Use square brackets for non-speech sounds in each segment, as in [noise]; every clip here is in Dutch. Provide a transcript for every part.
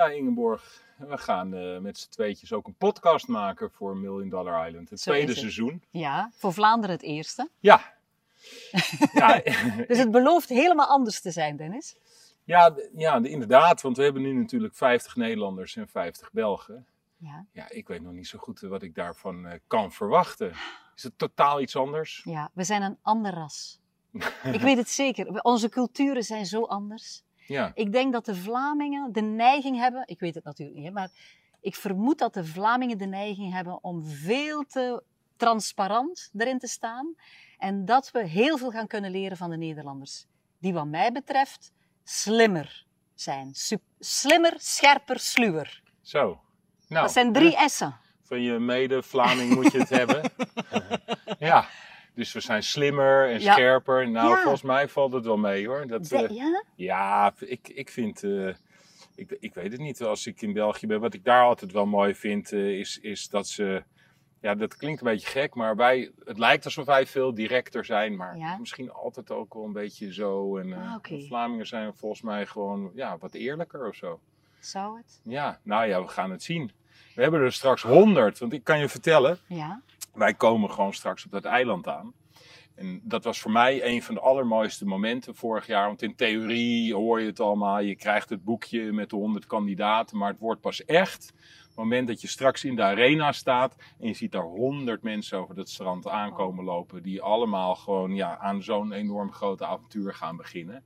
Ja, Ingeborg, we gaan eh, met z'n tweetjes ook een podcast maken voor Million Dollar Island. Het Zo tweede het. seizoen. Ja, voor Vlaanderen het eerste. Ja. [laughs] ja, Dus het belooft helemaal anders te zijn, Dennis. ja, ja, inderdaad. Want we hebben nu natuurlijk 50 Nederlanders en 50 Belgen. Ja, Ja, ik weet nog niet zo goed wat ik daarvan eh, kan verwachten. Is het totaal iets anders? ja we zijn een ander ras. [laughs] Ik weet het zeker. Onze culturen zijn zo anders. Ja. Ik denk dat de Vlamingen de neiging hebben, ik weet het natuurlijk niet, maar ik vermoed dat de Vlamingen de neiging hebben om veel te transparant erin te staan. En dat we heel veel gaan kunnen leren van de Nederlanders. Die wat mij betreft slimmer zijn. Sup- slimmer, scherper, sluwer. Zo. Nou, dat zijn drie S'en. van je mede-Vlaming moet je het hebben. [laughs] ja. Dus we zijn slimmer en Ja. scherper. Nou, Ja. volgens mij valt het wel mee hoor. Dat, De- eh, ja? Ja, ik, ik vind. eh, ik, ik weet het niet. Als ik in België ben, wat ik daar altijd wel mooi vind, eh, is, is dat ze. Ja, dat klinkt een beetje gek, maar wij. Het lijkt alsof wij veel directer zijn, maar Ja. misschien altijd ook wel een beetje zo. En Ah, de Vlamingen zijn volgens mij gewoon ja, wat eerlijker of zo. Zou het? Ja, nou ja, we gaan het zien. We hebben er straks honderd, want ik kan je vertellen, Ja. Wij komen gewoon straks op dat eiland aan. En dat was voor mij een van de allermooiste momenten vorig jaar. Want in theorie hoor je het allemaal. Je krijgt het boekje met de 100 kandidaten. Maar het wordt pas echt. Het moment dat je straks in de arena staat. En je ziet daar 100 mensen over het strand aankomen lopen. Die allemaal gewoon ja, aan zo'n enorm grote avontuur gaan beginnen.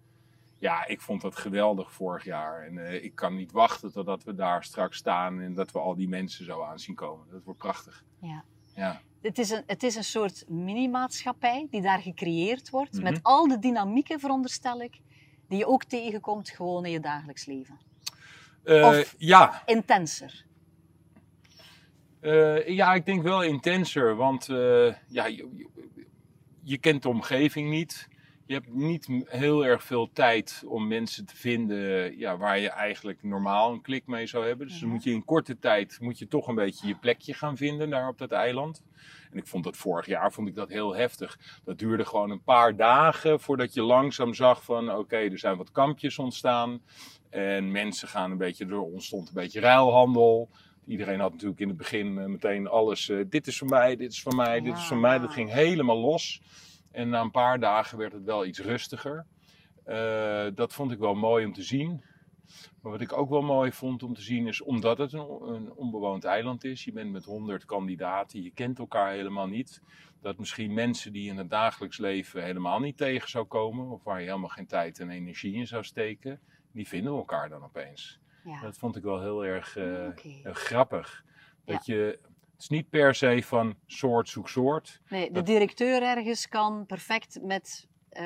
Ja, ik vond dat geweldig vorig jaar. En eh, ik kan niet wachten totdat we daar straks staan. En dat we al die mensen zo aan zien komen. Dat wordt prachtig. ja. Ja. Het is, een, het is een soort mini-maatschappij die daar gecreëerd wordt. Mhm. Met al de dynamieken, veronderstel ik, die je ook tegenkomt gewoon in je dagelijks leven. Eh, Of- ja, Intenser. Eh, ja, ik denk wel intenser, want eh, ja, je, je- je kent de omgeving niet. Je hebt niet heel erg veel tijd om mensen te vinden ja, waar je eigenlijk normaal een klik mee zou hebben. Dus dan Ja. moet je in korte tijd moet je toch een beetje je plekje gaan vinden daar op dat eiland. En ik vond dat vorig jaar vond ik dat heel heftig. Dat duurde gewoon een paar dagen voordat je langzaam zag van oké, er zijn wat kampjes ontstaan. En mensen gaan een beetje, er ontstond een beetje ruilhandel. Iedereen had natuurlijk in het begin eh, meteen alles. eh, dit is voor mij, dit is voor mij, dit is voor mij. Dat ging helemaal los. En na een paar dagen werd het wel iets rustiger. Eh, dat vond ik wel mooi om te zien. Maar wat ik ook wel mooi vond om te zien is, omdat het een, een onbewoond eiland is, je bent met honderd kandidaten, je kent elkaar helemaal niet. Dat misschien mensen die in het dagelijks leven helemaal niet tegen zou komen, of waar je helemaal geen tijd en energie in zou steken, die vinden elkaar dan opeens. Ja. Dat vond ik wel heel erg eh, grappig. Dat je, het is niet per se van soort zoek soort. Nee, de directeur ergens kan perfect met eh,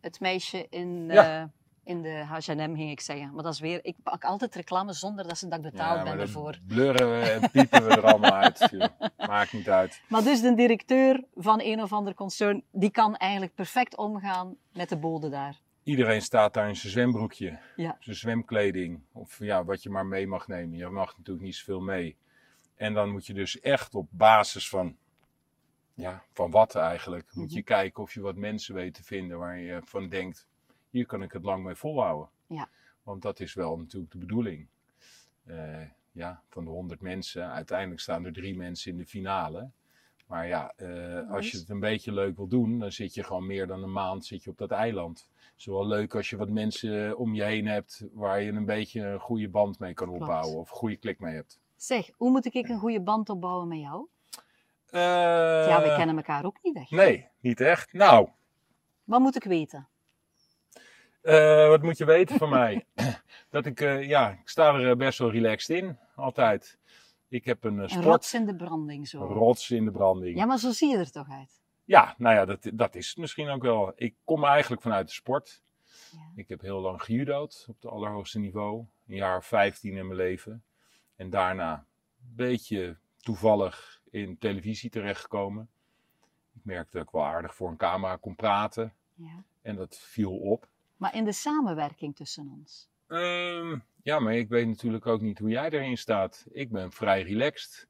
het meisje in, Ja. eh, in de H&M, ging ik zeggen. Maar dat is weer, ik pak altijd reclame zonder dat, ze, dat ik betaald Ja, ben ervoor. blurren we en piepen we er allemaal uit. [laughs] joh. Maakt niet uit. Maar dus de directeur van een of ander concern, die kan eigenlijk perfect omgaan met de bode daar. Iedereen staat daar in zijn zwembroekje, Ja. zijn zwemkleding. Of ja, wat je maar mee mag nemen. Je mag natuurlijk niet zoveel mee. En dan moet je dus echt op basis van, ja, van wat eigenlijk, moet je kijken of je wat mensen weet te vinden waar je van denkt, hier kan ik het lang mee volhouden. Ja. Want dat is wel natuurlijk de bedoeling. Eh, ja, van de 100 mensen, uiteindelijk staan er drie mensen in de finale. Maar ja, eh, als je het een beetje leuk wil doen, dan zit je gewoon meer dan een maand zit je op dat eiland. Is wel leuk als je wat mensen om je heen hebt waar je een beetje een goede band mee kan Klopt. opbouwen of een goede klik mee hebt. Zeg, hoe moet ik een goede band opbouwen met jou? Eh, ja, we kennen elkaar ook niet echt. Nee, niet echt. Nou, Wat moet ik weten? eh, wat moet je weten van mij? [laughs] Dat ik, eh, ja, ik sta er best wel relaxed in, altijd. Ik heb een eh, Een sport, rots in de branding zo. rots in de branding. Ja, maar zo zie je er toch uit. Ja, nou ja, dat, dat is het misschien ook wel. Ik kom eigenlijk vanuit de sport. Ja. Ik heb heel lang gejudo'd op het allerhoogste niveau. Een jaar of 15 in mijn leven. En daarna een beetje toevallig in televisie terechtgekomen. Ik merkte dat ik wel aardig voor een camera kon praten. Ja. En dat viel op. Maar in de samenwerking tussen ons. Ehm, ja, maar ik weet natuurlijk ook niet hoe jij erin staat. Ik ben vrij relaxed.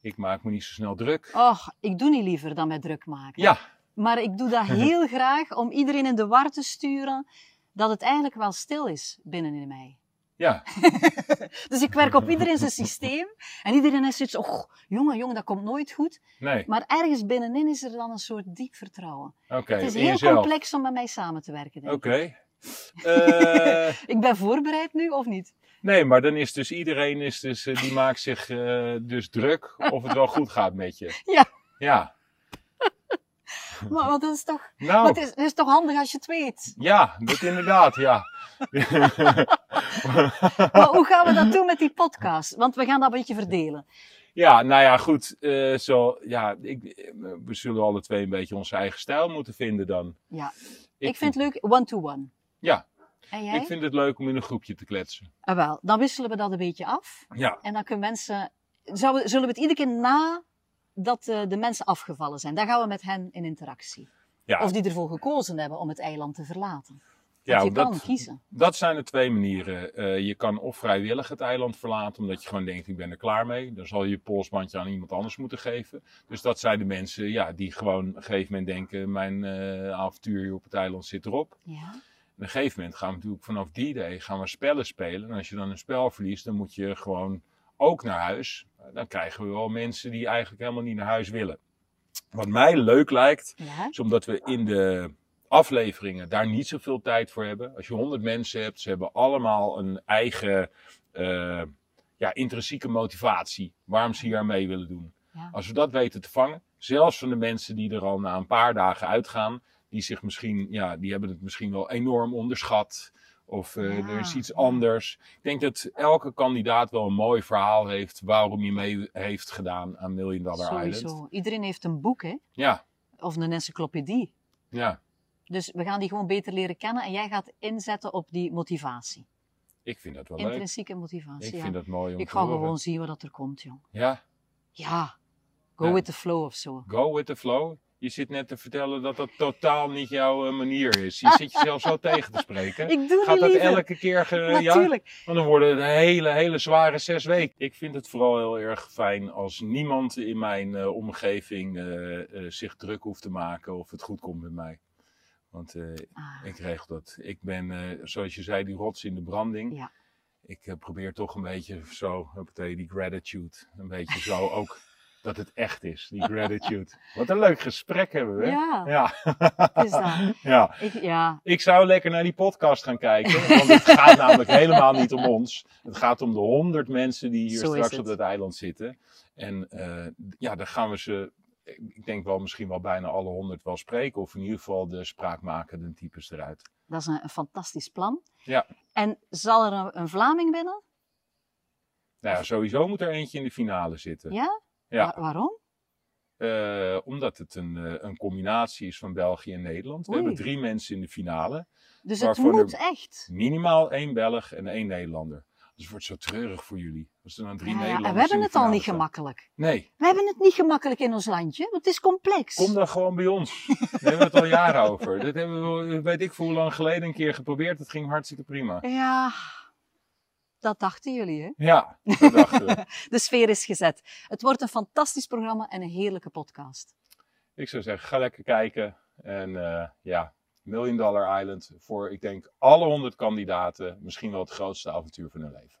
Ik maak me niet zo snel druk. Och, ik doe niet liever dan met druk maken. Ja, Maar ik doe dat [laughs] heel graag om iedereen in de war te sturen dat het eigenlijk wel stil is binnenin mij. Ja, [laughs] Dus ik werk op iedereen zijn systeem. En iedereen is zoiets, oh, jongen, jongen, dat komt nooit goed. nee. Maar ergens binnenin is er dan een soort diep vertrouwen. Oké, het is in heel jezelf. complex om met mij samen te werken, denk ik. Oké. [laughs] Eh, Ik ben voorbereid nu, of niet? Nee, maar dan is dus iedereen is dus, eh, die maakt zich eh, dus druk of het wel goed gaat met je. Ja. Ja. Maar, dat is toch, maar Nou, het, is, het is toch handig als je het weet. ja, dat inderdaad, ja. [laughs] Maar hoe gaan we dat doen met die podcast? Want we gaan dat een beetje verdelen. Ja, nou ja, goed. eh, zo, ja, ik, we zullen alle twee een beetje onze eigen stijl moeten vinden dan. Ja. Ik, vind het leuk, one-to-one. Ja, En jij? ik vind het leuk om in een groepje te kletsen. Ah, wel, dan wisselen we dat een beetje af. Ja, En dan kunnen mensen... Zouden, zullen we het iedere keer na dat eh, de mensen afgevallen zijn? Dan gaan we met hen in interactie. ja, Of die ervoor gekozen hebben om het eiland te verlaten. ja Want je dat, kan kiezen. dat zijn de twee manieren. Eh, je kan of vrijwillig het eiland verlaten, omdat je gewoon denkt, ik ben er klaar mee. Dan zal je je polsbandje aan iemand anders moeten geven. Dus dat zijn de mensen ja, die gewoon op een gegeven moment denken, mijn eh, avontuur hier op het eiland zit erop. Ja. Op een gegeven moment gaan we natuurlijk vanaf die day gaan we spellen spelen. En als je dan een spel verliest, dan moet je gewoon ook naar huis. Dan krijgen we wel mensen die eigenlijk helemaal niet naar huis willen. Wat mij leuk lijkt, ja. is omdat we in de afleveringen daar niet zoveel tijd voor hebben. Als je honderd mensen hebt, ze hebben allemaal een eigen eh, ja, intrinsieke motivatie waarom ze hier aan mee willen doen. Ja. Als we dat weten te vangen, zelfs van de mensen die er al na een paar dagen uitgaan, die zich misschien, ja, die hebben het misschien wel enorm onderschat. Of eh, Ja, er is iets anders. Ik denk dat elke kandidaat wel een mooi verhaal heeft waarom hij mee heeft gedaan aan Million Dollar Island. Sowieso. Iedereen heeft een boek, hè? Ja, Of een encyclopedie. ja, Dus we gaan die gewoon beter leren kennen. En jij gaat inzetten op die motivatie. ik vind dat wel leuk. Intrinsieke motivatie. Ik ja. vind dat mooi om Ik ga horen. gewoon zien wat er komt, jong. Ja, Ja. Go Ja. with the flow of zo. go with the flow. Je zit net te vertellen dat dat totaal niet jouw eh, manier is. Je zit jezelf zo tegen te spreken. [laughs] Ik doe Gaat dat elke keer? ge- [laughs] ja? Natuurlijk. Want dan worden het hele, hele zware zes weken. Ik vind het vooral heel erg fijn als niemand in mijn eh, omgeving eh, zich druk hoeft te maken of het goed komt met mij. Want Ah, ik regel dat. Ik ben, zoals je zei, die rots in de branding. Ja. Ik probeer toch een beetje zo, die gratitude. Een beetje zo ook dat het echt is, die gratitude. Wat een leuk gesprek hebben we. Ja. Ja. is dat. [laughs] ja. Ik, ja. Ik zou lekker naar die podcast gaan kijken. Want het gaat namelijk helemaal niet om ons. Het gaat om de honderd mensen die hier Zo straks op dat eiland zitten. En eh, ja, dan gaan we ze, ik denk wel misschien wel bijna alle honderd wel spreken. Of in ieder geval de spraakmakende types eruit. Dat is een, een fantastisch plan. Ja. En zal er een, een Vlaming winnen? Nou ja, sowieso moet er eentje in de finale zitten. Ja? Ja. Wa- waarom? Eh, omdat het een, eh, een combinatie is van België en Nederland. We hebben drie mensen in de finale. Dus het moet echt. Minimaal één Belg en één Nederlander. Dus het wordt zo treurig voor jullie. Als er dan drie Ja, Nederlanders en we hebben het al niet gemakkelijk. Nee, We hebben het niet gemakkelijk in ons landje. want Het is complex. kom dan gewoon bij ons. [laughs] Daar hebben we het al jaren over. Dat hebben we, weet ik voor hoe lang geleden, een keer geprobeerd. Het ging hartstikke prima. Ja, dat dachten jullie, hè? Ja, dat dachten we. [laughs] De sfeer is gezet. Het wordt een fantastisch programma en een heerlijke podcast. Ik zou zeggen, ga lekker kijken. En eh, ja, Million Dollar Island voor, ik denk, alle honderd kandidaten. Misschien wel het grootste avontuur van hun leven.